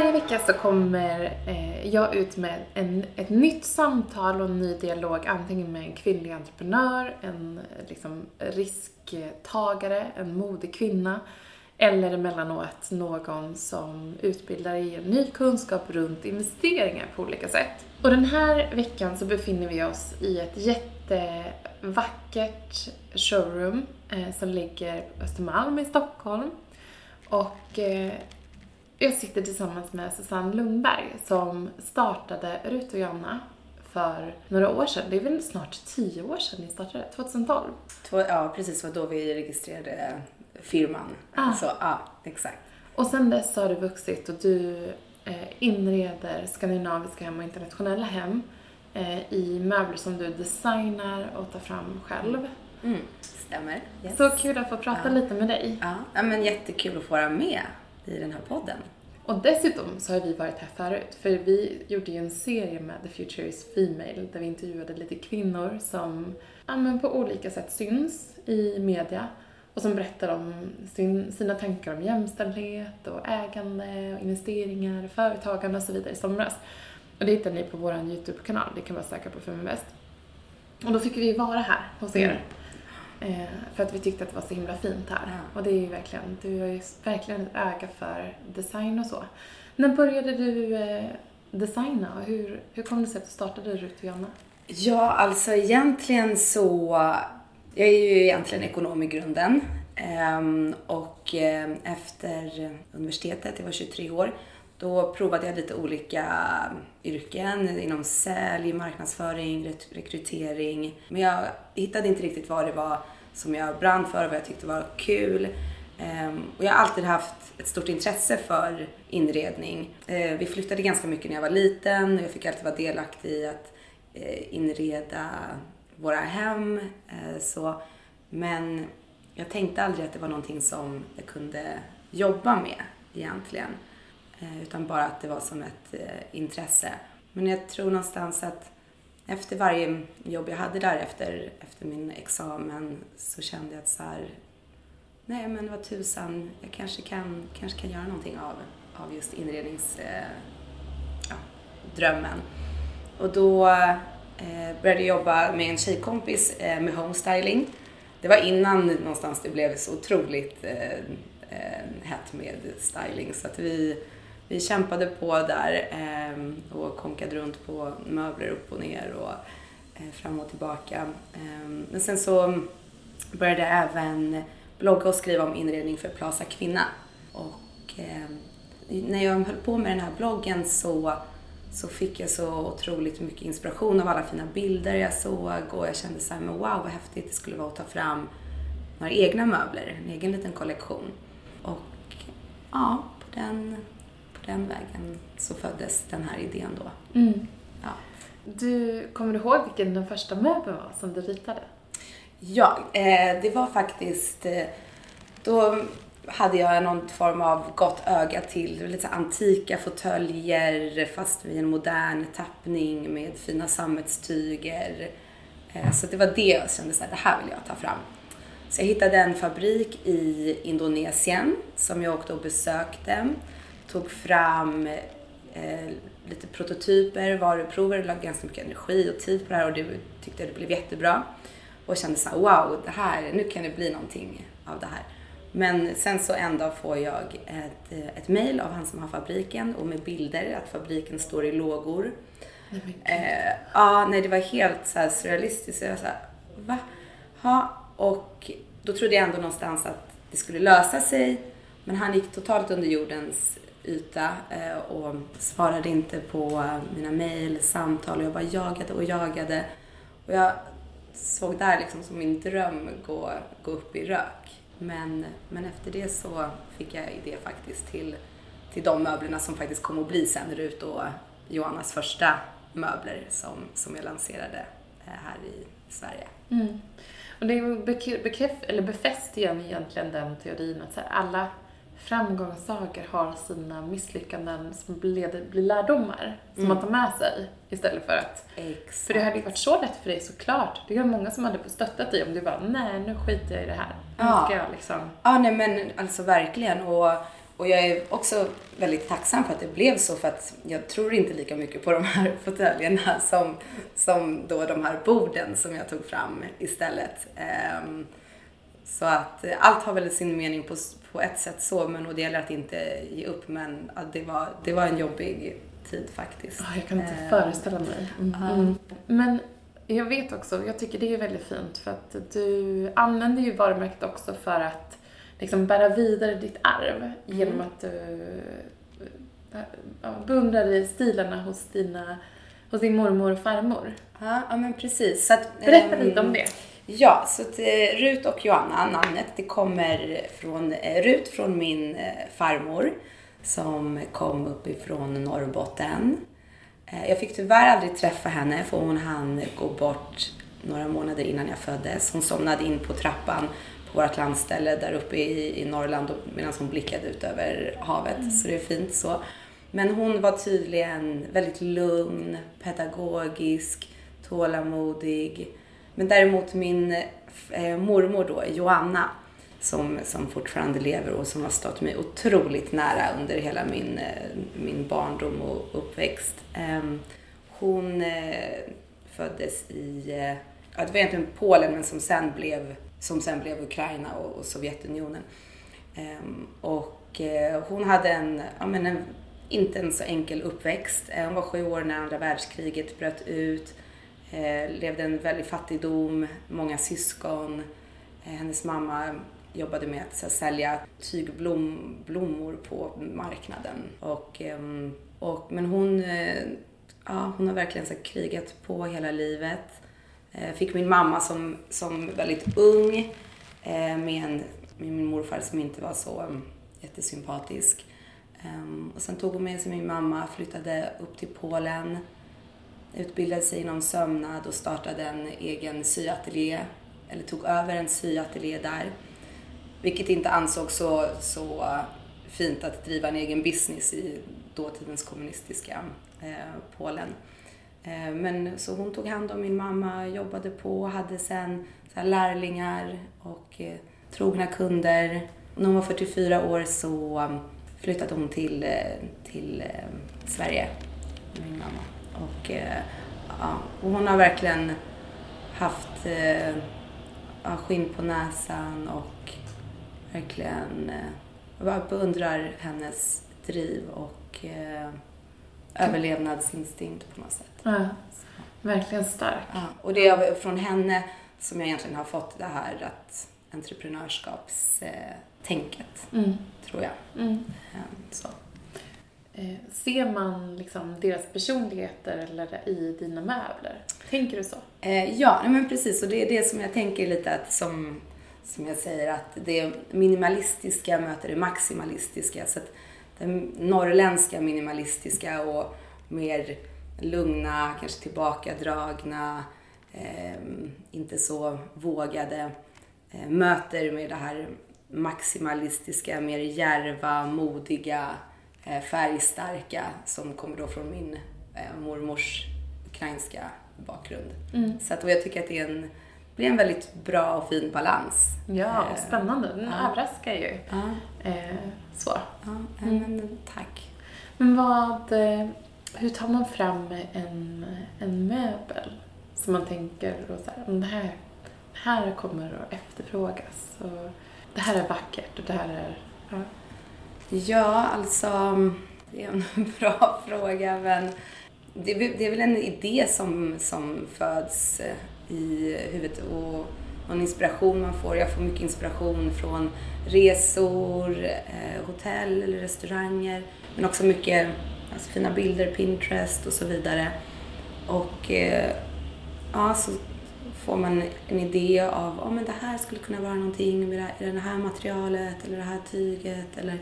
Varje vecka så kommer eh, jag ut med en, ett nytt samtal och en ny dialog antingen med en kvinnlig entreprenör, en liksom, risktagare, en modig kvinna eller emellanåt någon som utbildar i en ny kunskap runt investeringar på olika sätt. Och den här veckan så befinner vi oss i ett jättevackert showroom eh, som ligger på Östermalm i Stockholm. Och eh, jag sitter tillsammans med Susanne Lundberg som startade Rut och Jonna för några år sedan. Det är väl snart tio år sedan ni startade, 2012? Två, ja, precis. var då vi registrerade firman. Ah. Så, ja, exakt. Och sen dess har du vuxit och du eh, inreder skandinaviska hem och internationella hem eh, i möbler som du designar och tar fram själv. Mm, stämmer. Yes. Så kul att få prata Ja. lite med dig. Ja, ja, men jättekul att få vara med i den här podden. Och dessutom så har vi varit här förut, för vi gjorde ju en serie med The Future is Female där vi intervjuade lite kvinnor som ja, på olika sätt syns i media och som berättar om sin, sina tankar om jämställdhet och ägande och investeringar, företagande och så vidare i somras. Och det hittar ni på vår YouTube-kanal, det kan man söka på Feminvest. Och då fick vi vara här hos er. Eh, för att vi tyckte att det var så himla fint här. Ja. Och det är ju verkligen, du har ju verkligen ett öga för design och så. När började du eh, designa och hur, hur kom det sig att du startade Rut och Jonna? Ja, alltså egentligen så... Jag är ju egentligen ekonom i grunden. Ehm, och eh, efter universitetet, jag var 23 år, då provade jag lite olika yrken inom sälj, marknadsföring, rekrytering. Men jag hittade inte riktigt vad det var som jag brann för och vad jag tyckte var kul. Ehm, och jag har alltid haft ett stort intresse för inredning. Eh, vi flyttade ganska mycket när jag var liten och jag fick alltid vara delaktig i att eh, inreda våra hem. Eh, så. Men jag tänkte aldrig att det var någonting som jag kunde jobba med egentligen. Eh, utan bara att det var som ett eh, intresse. Men jag tror någonstans att efter varje jobb jag hade där efter, efter min examen så kände jag att så här, nej men vad tusan, jag kanske kan, kanske kan göra någonting av, av just inredningsdrömmen. Eh, ja, drömmen. Och då eh, började jag jobba med en tjejkompis eh, med homestyling. Det var innan någonstans det blev så otroligt eh, hett med styling så att vi, vi kämpade på där eh, och konkade runt på möbler upp och ner och eh, fram och tillbaka. Eh, men sen så började jag även blogga och skriva om inredning för Plaza Kvinna. Och eh, när jag höll på med den här bloggen så, så fick jag så otroligt mycket inspiration av alla fina bilder jag såg och jag kände så här, men wow vad häftigt det skulle vara att ta fram några egna möbler, en egen liten kollektion. Och ja, på den, på den vägen så föddes den här idén då. Ja. Du, kommer du ihåg vilken den första möbeln var som du ritade? Ja, eh, det var faktiskt... Eh, då hade jag någon form av gott öga till lite antika fåtöljer fast vid en modern tappning med fina sammetstyger. Eh, så det var det jag kände här, det här vill jag ta fram. Så jag hittade en fabrik i Indonesien som jag åkte och besökte. Tog fram eh, lite prototyper, varuprover, la ganska mycket energi och tid på det här och det tyckte jag det blev jättebra. Och kände så här, wow, det här, nu kan det bli någonting av det här. Men sen så en dag får jag ett, eh, ett mail av han som har fabriken och med bilder att fabriken står i lågor. Nej, men. Eh, ja, nej det var helt så här surrealistiskt. Så jag var så här, va? Ja, och då trodde jag ändå någonstans att det skulle lösa sig. Men han gick totalt under jordens yta eh, och svarade inte på eh, mina mejl, samtal och jag bara jagade och jagade. Och jag såg där liksom som min dröm gå, gå upp i rök. Men, men efter det så fick jag idé faktiskt till, till de möblerna som faktiskt kom att bli sen Rut och eh, Joannas första möbler som, som jag lanserade här i Sverige. Mm. Och det bekräft, eller befäster ju egentligen den teorin att så här, alla framgångssagor har sina misslyckanden som blir, blir lärdomar som man tar med sig istället för att... Exakt. För det hade ju varit så lätt för dig såklart. Det är många som hade stöttat dig om du bara, nej nu skiter jag i det här. Nu Ja. ska jag liksom... Ja, nej men alltså verkligen. Och, och jag är också väldigt tacksam för att det blev så för att jag tror inte lika mycket på de här fåtöljerna som, som då de här borden som jag tog fram istället. Um, så att allt har väl sin mening på, på ett sätt så, men och det gäller att inte ge upp. Men att det, var, det var en jobbig tid faktiskt. Oh, jag kan inte uh, föreställa mig. Mm. Mm. Men jag vet också, jag tycker det är väldigt fint för att du använder ju varumärket också för att liksom bära vidare ditt arv genom mm. att du äh, beundrar stilarna hos, dina, hos din mormor och farmor. Ja, ja men precis. Så att, Berätta lite om det. Ja, så eh, Rut och Joanna, namnet, det kommer från eh, Rut från min eh, farmor som kom uppifrån Norrbotten. Jag fick tyvärr aldrig träffa henne för hon hann gå bort några månader innan jag föddes. Hon somnade in på trappan på vårt landställe där uppe i, i Norrland medan hon blickade ut över havet. Mm. Så det är fint så. Men hon var tydligen väldigt lugn, pedagogisk, tålamodig. Men däremot min eh, mormor då, Joanna, som, som fortfarande lever och som har stått mig otroligt nära under hela min, eh, min barndom och uppväxt. Eh, hon eh, föddes i, eh, ja det var egentligen Polen men som sen blev, som sen blev Ukraina och, och Sovjetunionen. Ehm, och eh, hon hade en, ja men en, inte en så enkel uppväxt. Eh, hon var sju år när andra världskriget bröt ut. Eh, levde en väldig fattigdom, många syskon. Eh, hennes mamma jobbade med att här, sälja tygblommor på marknaden. Och, ehm, och, men hon, eh, ja, hon har verkligen så här, krigat på hela livet. Fick min mamma som, som väldigt ung med, en, med min morfar som inte var så um, jättesympatisk. Um, och sen tog hon med sig min mamma, flyttade upp till Polen, utbildade sig inom sömnad och startade en egen syateljé, eller tog över en syateljé där. Vilket inte ansågs så, så fint att driva en egen business i dåtidens kommunistiska eh, Polen. Eh, men så hon tog hand om min mamma, jobbade på, hade sen så lärlingar och eh, trogna kunder. När hon var 44 år så flyttade hon till, eh, till eh, Sverige, min mamma. Och, eh, ja, och hon har verkligen haft ja, skinn på näsan och verkligen eh, jag bara beundrar hennes driv och eh, överlevnadsinstinkt på något sätt. Ja, verkligen stark. Ja, och det är från henne som jag egentligen har fått det här att entreprenörskapstänket, mm. tror jag. Mm. Så. Eh, ser man liksom deras personligheter eller i dina möbler? Tänker du så? Eh, ja, men precis. Och det är det som jag tänker lite att som som jag säger, att det minimalistiska möter det maximalistiska. Så att det norrländska minimalistiska och mer lugna, kanske tillbakadragna, eh, inte så vågade, eh, möter med det här maximalistiska, mer järva, modiga, färgstarka som kommer då från min eh, mormors ukrainska bakgrund. Mm. Så att, och jag tycker att det är en blir en väldigt bra och fin balans. Ja, och eh, spännande. Den ja. överraskar ju. Ja. Eh, så. Ja, mm. men, tack. Men vad, eh, hur tar man fram en, en möbel som man tänker och så här, det här, det här kommer att efterfrågas och det här är vackert och det här är... Ja, ja alltså, det är en bra fråga men det, det är väl en idé som, som föds eh, i huvudet och någon inspiration man får. Jag får mycket inspiration från resor, eh, hotell eller restauranger. Men också mycket alltså, fina bilder, Pinterest och så vidare. Och eh, ja, så får man en idé av om oh, det här skulle kunna vara någonting med det här materialet eller det här tyget eller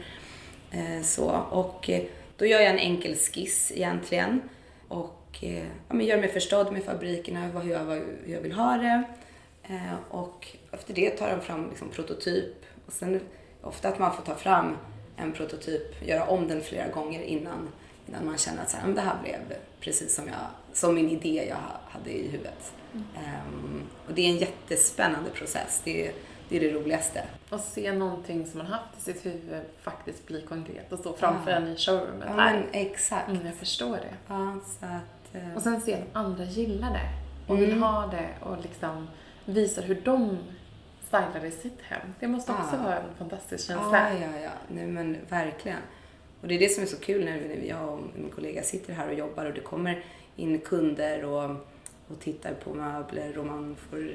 så. Och eh, då gör jag en enkel skiss egentligen. Och eh, ja, men gör mig förstådd med fabrikerna, hur jag, hur jag vill ha det. Eh, och efter det tar de fram liksom, prototyp. Och sen ofta att man får ta fram en prototyp, göra om den flera gånger innan, innan man känner att så här, det här blev precis som, jag, som min idé jag hade i huvudet. Mm. Um, och det är en jättespännande process. Det är, det är det roligaste. Och se någonting som man haft i sitt huvud faktiskt bli konkret och stå framför Ja. en i showroomet Ja, här. men exakt. Mm, jag förstår det. Ja, så att... eh, Och sen se att andra gillar det och vill Mm. ha det och liksom visar hur de stylar i sitt hem. Det måste också Ja. vara en fantastisk känsla. Ja, ja, ja. Nej, men verkligen. Och det är det som är så kul när jag och min kollega sitter här och jobbar och det kommer in kunder och, och tittar på möbler och man får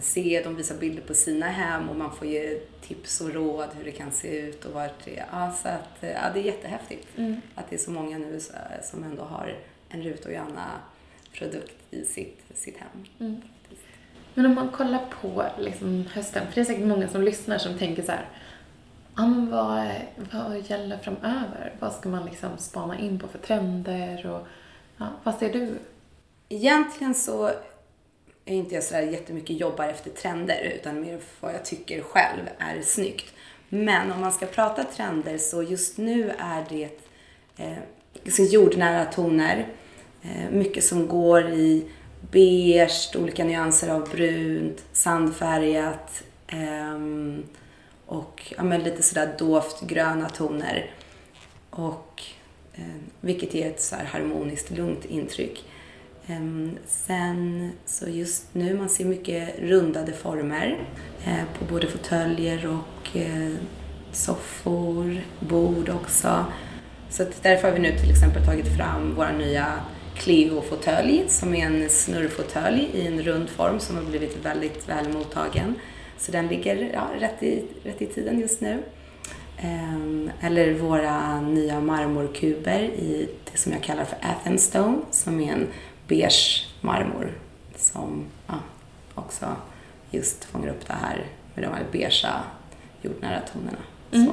se, de visar bilder på sina hem och man får ge tips och råd hur det kan se ut och vart det är. Ja, så att, eh, ja, det är jättehäftigt Mm. att det är så många nu så- som ändå har en Rut och Johanna-produkt i sitt, sitt hem. Mm. Men om man kollar på liksom hösten, för det är säkert många som lyssnar som tänker så här, ja men vad, vad gäller framöver? Vad ska man liksom spana in på för trender och ja, vad ser du? Egentligen så är inte jag sådär jättemycket jobbar efter trender utan mer vad jag tycker själv är snyggt. Men om man ska prata trender så just nu är det eh, ganska jordnära toner. Eh, mycket som går i beige, olika nyanser av brunt, sandfärgat eh, och ja, men lite sådär dovt gröna toner. Och, eh, vilket ger ett så här harmoniskt, lugnt intryck. Ehm, sen så just nu man ser mycket rundade former eh, på både fåtöljer och eh, soffor, bord också. Så därför har vi nu till exempel tagit fram våra nya Cleo-fåtölj som är en snurrfåtölj i en rund form som har blivit väldigt väl mottagen. Så den ligger ja, rätt, i, rätt i tiden just nu. Ehm, eller våra nya marmorkuber i det som jag kallar för Athenstone som är en beige marmor som ja, också just fångar upp det här med de här beigea jordnära tonerna. Mm. Så.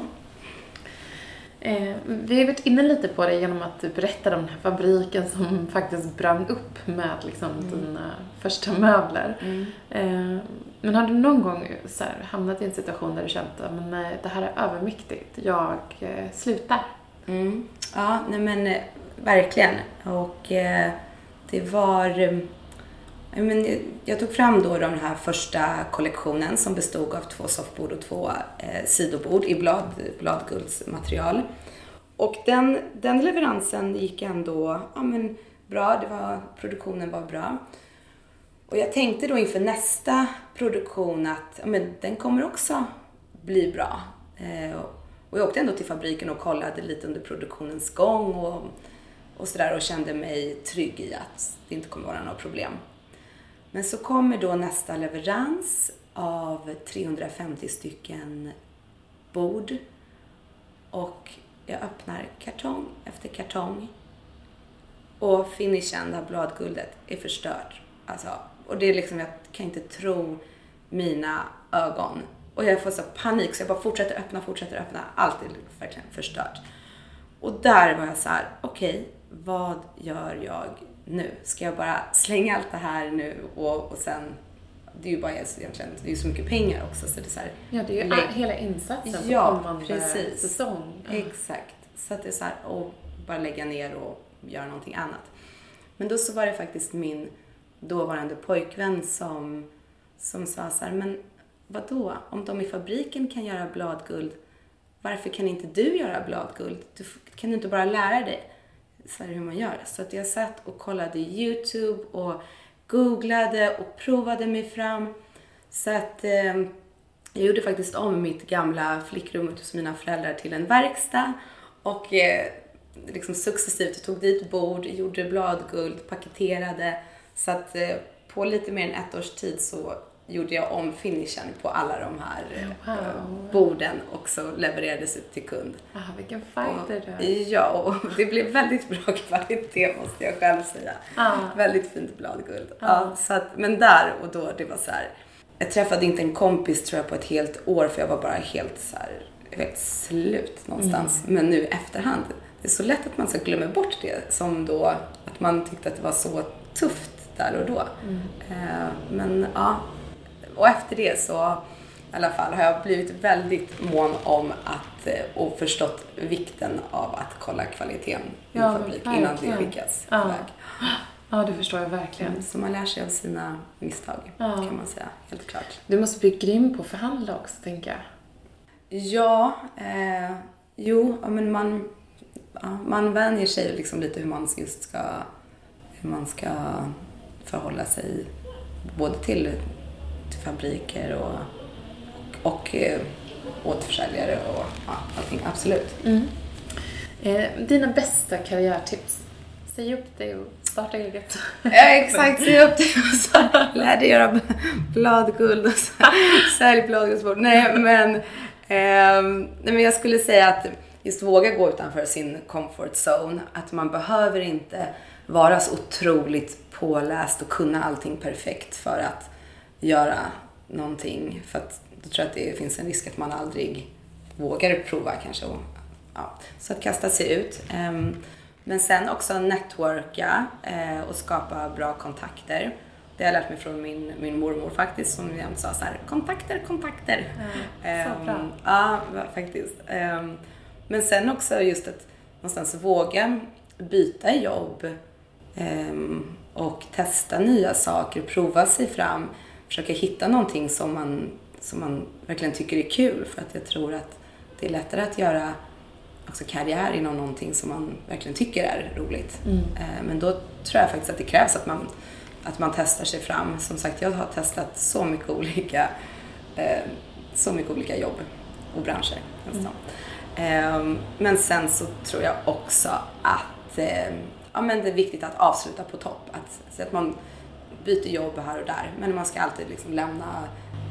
Eh, vi har varit inne lite på det genom att du berättade om den här fabriken som faktiskt brann upp med liksom dina första möbler. Eh, men har du någon gång så här, hamnat i en situation där du känt att men, nej, det här är övermäktigt, jag eh, slutar? Mm. Ja, nej men eh, verkligen. Och eh, det var... Ehm, jag men, jag tog fram då den här första kollektionen som bestod av två soffbord och två eh, sidobord i blad, bladguldsmaterial. Och den, den leveransen gick ändå ja, men, bra. Det var, produktionen var bra. Och jag tänkte då inför nästa produktion att ja, men, den kommer också bli bra. Eh, och jag åkte ändå till fabriken och kollade lite under produktionens gång och, och sådär och kände mig trygg i att det inte kommer vara några problem. Men så kommer då nästa leverans av 350 stycken bord och jag öppnar kartong efter kartong och finishen, det här bladguldet, är förstört. Alltså, och det är liksom, jag kan inte tro mina ögon. Och jag får så panik så jag bara fortsätter öppna, fortsätter öppna. Allt är verkligen förstört. Och där var jag så här: okej, vad gör jag nu? Ska jag bara slänga allt det här nu och, och sen, det är ju bara egentligen, det är ju så mycket pengar också så det är så här, Ja, det är ju Lägg- hela insatsen på Ja, kommande precis. säsong. Ja. Exakt. Så att det är så här, och bara lägga ner och göra någonting annat. Men då så var det faktiskt min dåvarande pojkvän som, som sa så här, men vadå? Om de i fabriken kan göra bladguld, varför kan inte du göra bladguld? Du, kan du inte bara lära dig så här hur man gör? Så att jag satt och kollade YouTube och googlade och provade mig fram. Så att eh, jag gjorde faktiskt om mitt gamla flickrum hos mina föräldrar till en verkstad och eh, liksom successivt tog dit bord, gjorde bladguld, paketerade. Så att eh, på lite mer än ett års tid så gjorde jag om finishen på alla de här eh, Wow. borden och så levererades ut till kund. Ah, vilken fighter du är. ja, och det blev väldigt bra kvalitet måste jag själv säga. Ah. Väldigt fint bladguld. Ja. Ja, så att, men där och då, det var så här. Jag träffade inte en kompis tror jag på ett helt år för jag var bara helt så här, helt slut någonstans. Men nu i efterhand, det är så lätt att man så glömmer bort det som då, att man tyckte att det var så tufft där och då. Eh, men ja, och efter det så i alla fall har jag blivit väldigt mån om att eh, och förstått vikten av att kolla kvaliteten i Ja, fabrik innan det skickas Ja. iväg. Ja, det förstår jag verkligen. Mm, så man lär sig av sina misstag, Ja. kan man säga. Helt klart. Du måste bli grym på att förhandla också, tänker jag. Ja, eh, jo, men man, ja, man vänjer sig liksom lite hur man just ska, hur man ska förhålla sig både till, till fabriker och, och, och eh, återförsäljare och ja, allting. Absolut. Eh, dina bästa karriärtips? Säg upp dig och starta eget. Ja, exakt. Se upp dig och så lär dig göra bladguld och så, sälj bladguldsbord. Nej, men, ehm, nej, men jag skulle säga att just våga gå utanför sin comfort zone. Att man behöver inte vara så otroligt påläst och kunna allting perfekt för att göra någonting. För att då tror jag att det finns en risk att man aldrig vågar prova kanske. Ja, så att kasta sig ut. Ehm, men sen också networka eh, och skapa bra kontakter. Det har jag lärt mig från min, min mormor faktiskt som jämt sa så här, kontakter, kontakter. Ja, så bra. Ehm, Ja, faktiskt. Ehm, Men sen också just att någonstans våga byta jobb och testa nya saker, prova sig fram, försöka hitta någonting som man, som man verkligen tycker är kul för att jag tror att det är lättare att göra också karriär inom någonting som man verkligen tycker är roligt. Eh, Men då tror jag faktiskt att det krävs att man, att man testar sig fram. Som sagt, jag har testat så mycket olika, eh, så mycket olika jobb och branscher. nästan. Eh, Men sen så tror jag också att eh, ja, men det är viktigt att avsluta på topp. Att, så att man byter jobb här och där. Men man ska alltid liksom lämna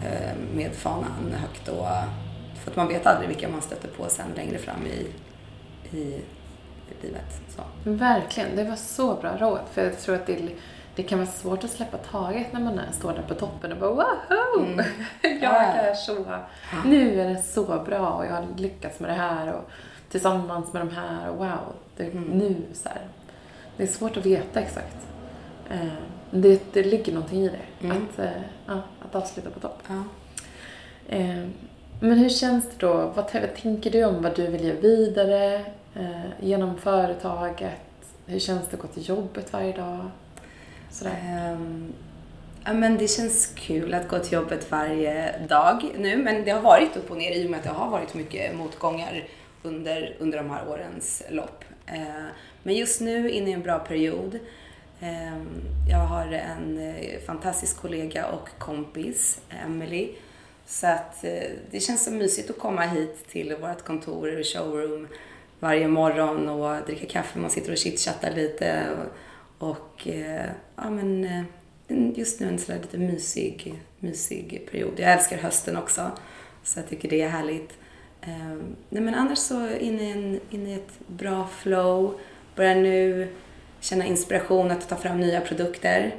eh, med fanan högt. Och, för att man vet aldrig vilka man stöter på sen längre fram i, i, livet. Så. Verkligen, det var så bra råd. För jag tror att det, det kan vara svårt att släppa taget när man är, står där på toppen och bara woho! jag Ja. är så, nu är det så bra och jag har lyckats med det här och tillsammans med de här och wow, det, nu så här. Det är svårt att veta exakt. Eh, det, det ligger någonting i det, att, eh, ja, att avsluta på topp. Ja. Eh, men hur känns det då? Vad, tänker du om vad du vill göra vidare eh, genom företaget? Hur känns det att gå till jobbet varje dag? Sådär. Ehm, ja, men det känns kul att gå till jobbet varje dag nu, men det har varit upp och ner i och med att det har varit mycket motgångar under, under de här årens lopp. Eh, men just nu inne i en bra period. Ehm, jag har en eh, fantastisk kollega och kompis, Emily. Så att eh, det känns så mysigt att komma hit till vårt kontor och showroom varje morgon och dricka kaffe. Man sitter och chitchattar lite. Och, och eh, ja, men en- just nu en sådär lite mysig, mysig period. Jag älskar hösten också, så jag tycker det är härligt. Ehm, nej, men annars så inne i, en, inne i ett bra flow. Börjar nu känna inspiration att ta fram nya produkter.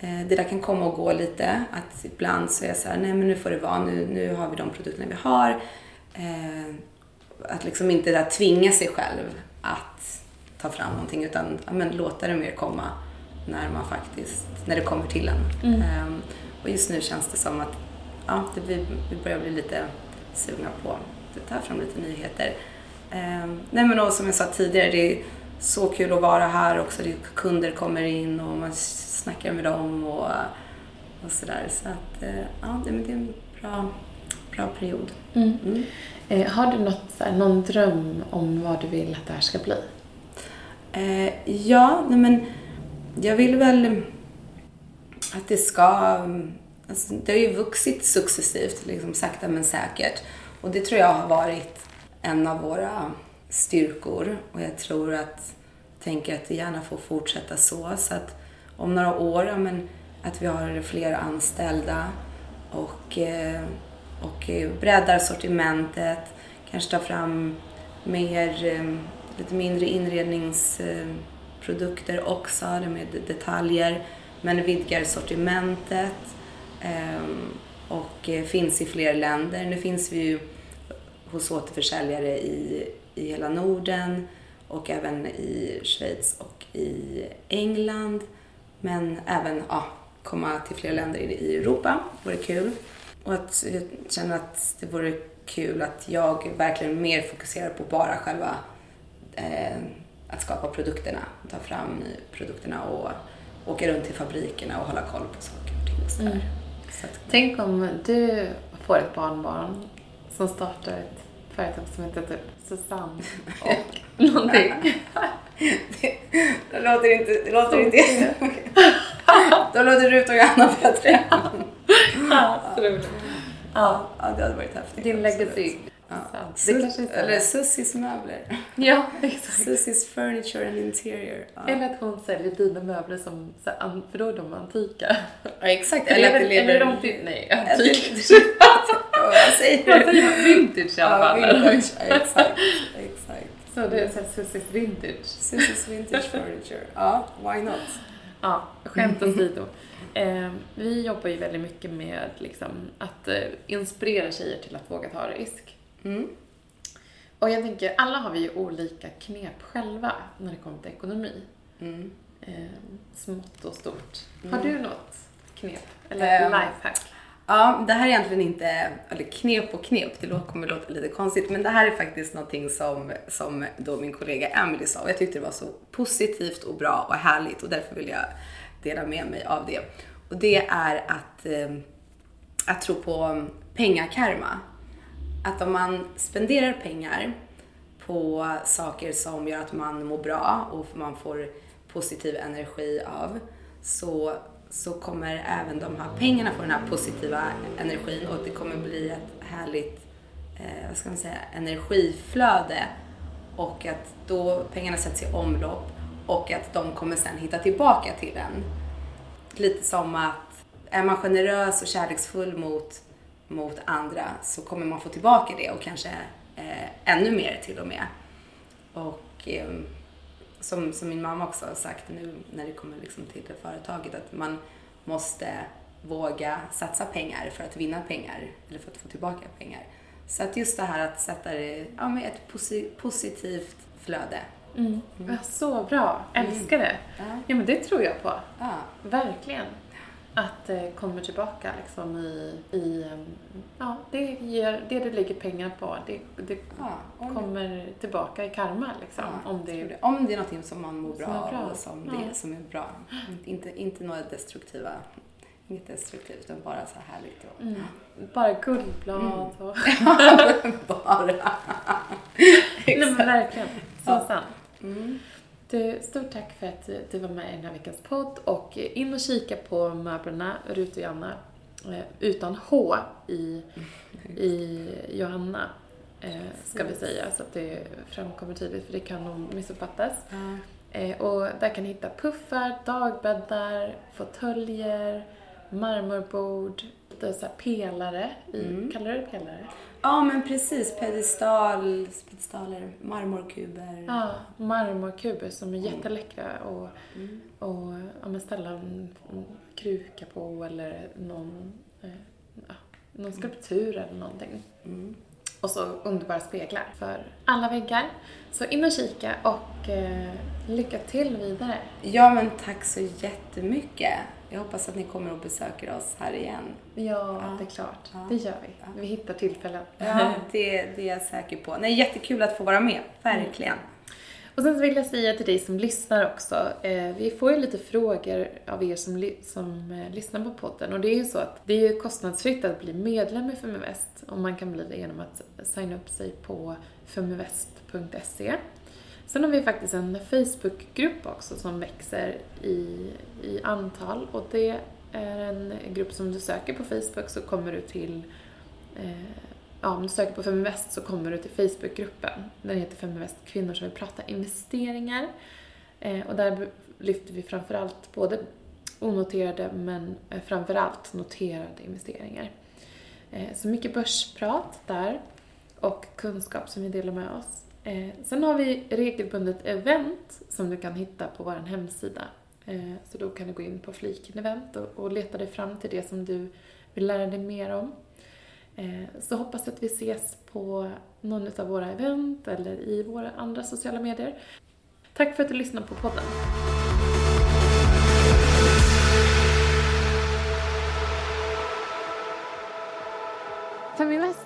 Eh, Det där kan komma och gå lite. Att ibland så är jag så här, nej men nu får det vara, nu, nu har vi de produkterna vi har. Eh, Att liksom inte där tvinga sig själv att ta fram någonting utan men låta det mer komma när man faktiskt, när det kommer till en. Ehm, Och just nu känns det som att ja, det blir, vi börjar bli lite sugna på att ta fram lite nyheter. Ehm, nej men och som jag sa tidigare, det är så kul att vara här också. Kunder kommer in och man snackar med dem och, och sådär. Så att eh, ja, det, är en bra, bra period. Mm. Eh, har du något, någon dröm om vad du vill att det här ska bli? Eh, ja, nej men jag vill väl att det ska... Alltså, det har ju vuxit successivt, liksom sakta men säkert. Och det tror jag har varit en av våra styrkor. Och jag tror att, tänker att det gärna får fortsätta så. Så att om några år, ja, men, att vi har fler anställda och, eh, och eh, breddar sortimentet, kanske tar fram mer, eh, lite mindre inredningsprodukter också, det med detaljer, men vidgar sortimentet och finns i fler länder. Nu finns vi ju hos återförsäljare i, i hela Norden och även i Schweiz och i England. Men även ja, komma till fler länder i, Europa vore kul. Och att jag känner att det vore kul att jag verkligen mer fokuserar på bara själva eh, att skapa produkterna, ta fram produkterna och, åka runt till fabrikerna och hålla koll på saker och ting. sådär. Mm. Så att, Tänk om du får ett barnbarn som startar ett företag som heter typ Susanne och någonting. det låter inte, det låter inte jättemycket. Då låter Rut och Johanna bättre. Ja. Ja, Ja, det hade varit häftigt. din absolut. Ja. Så, det kanske är eller Sussis möbler. Ja, exakt. Sussis furniture and interior. Ja. Eller att hon säljer dina möbler som, så här, an- för då är de antika. ja, exakt. Eller, Eller att det eller, lever... de nej, antik. Vad säger du? Vintage i alla Ja, fall. vintage. Ja, exakt. exakt. Så det är såhär Sussis vintage. Sussis vintage furniture. Ja, why not? Ja, skämt åsido. Eh, vi jobbar ju väldigt mycket med liksom, att eh, inspirera tjejer till att våga ta risk. Mm. Och jag tänker, alla har vi ju olika knep själva när det kommer till ekonomi. Mm. Eh, smått och stort. Har du något knep? Eller Ehm, lifehack? Ja, det här är egentligen inte, eller knep och knep, det kommer låta lite konstigt, men det här är faktiskt någonting som, som då min kollega Emily sa och jag tyckte det var så positivt och bra och härligt och därför vill jag dela med mig av det. Och det är att, eh, att tro på pengakarma. Att om man spenderar pengar på saker som gör att man mår bra och man får positiv energi av så, så kommer även de här pengarna få den här positiva energin och det kommer bli ett härligt eh, vad ska man säga, energiflöde och att då pengarna sätts i omlopp och att de kommer sen hitta tillbaka till en. Lite som att är man generös och kärleksfull mot, mot andra så kommer man få tillbaka det och kanske eh, ännu mer till och med. Och eh, som, som min mamma också har sagt nu när det kommer liksom till det företaget att man måste våga satsa pengar för att vinna pengar eller för att få tillbaka pengar. Så att just det här att sätta det ja, med ett posi- positivt flöde. Mm. Ja, så bra, älskar det. Ja. Ja men det tror jag på. Ja. Verkligen. Att det kommer tillbaka liksom i, i em, ja, det, ger, det du lägger pengar på, det, det Ja, om- kommer tillbaka i karma liksom. Ja, om det, det. Om det är någonting som man mår Som bra är bra. och som, det, som är bra. Inte, inte några destruktiva, inget destruktivt utan bara så här härligt. Och, mm, bara guldblad och... bara. Nej men verkligen, så sant. Mm. Du, stort tack för att du- var med i den här veckans podd och in och kika på möblerna, Rut och Janna, eh, utan H i, i Johanna, eh, ska vi säga, så att det framkommer tydligt, för det kan nog missuppfattas. Eh, och där kan ni hitta puffar, dagbäddar, fåtöljer, marmorbord, lite så pelare i, Mm. kallar du det pelare? ja, men precis. Pedestal, pedestaler, marmorkuber. Ja, marmorkuber som är jätteläckra och, Mm. och ja, men ställa en, en kruka på eller någon, eh, ja, någon skulptur eller någonting. Mm. Och så underbara speglar för alla väggar. Så in och kika och eh, lycka till vidare. Ja, men tack så jättemycket. Jag hoppas att ni kommer och besöker oss här igen. Ja, Ja. det är klart. Ja. Det gör vi. Ja. Vi hittar tillfällen. Ja, det, det är jag säker på. Nej, jättekul att få vara med. Verkligen. Och sen vill jag säga till dig som lyssnar också, eh, vi får ju lite frågor av er som, som eh, lyssnar på podden och det är ju så att det är ju kostnadsfritt att bli medlem i Feminvest och man kan bli det genom att signa upp sig på feminvest.se. Sen har vi faktiskt en Facebookgrupp också som växer i, i antal och det är en grupp som du söker på Facebook så kommer du till eh, ja, om du söker på Feminvest så kommer du till Facebookgruppen. Den heter Feminvest kvinnor som vill prata investeringar. Eh, och där lyfter vi framförallt både onoterade men eh, framförallt noterade investeringar. Eh, så mycket börsprat där och kunskap som vi delar med oss. Eh, sen har vi regelbundet event som du kan hitta på vår hemsida. Eh, så då kan du gå in på fliken event och, och leta dig fram till det som du vill lära dig mer om. Eh, Så hoppas att vi ses på någon av våra event eller i våra andra sociala medier. Tack för att du lyssnade på podden. Feminvest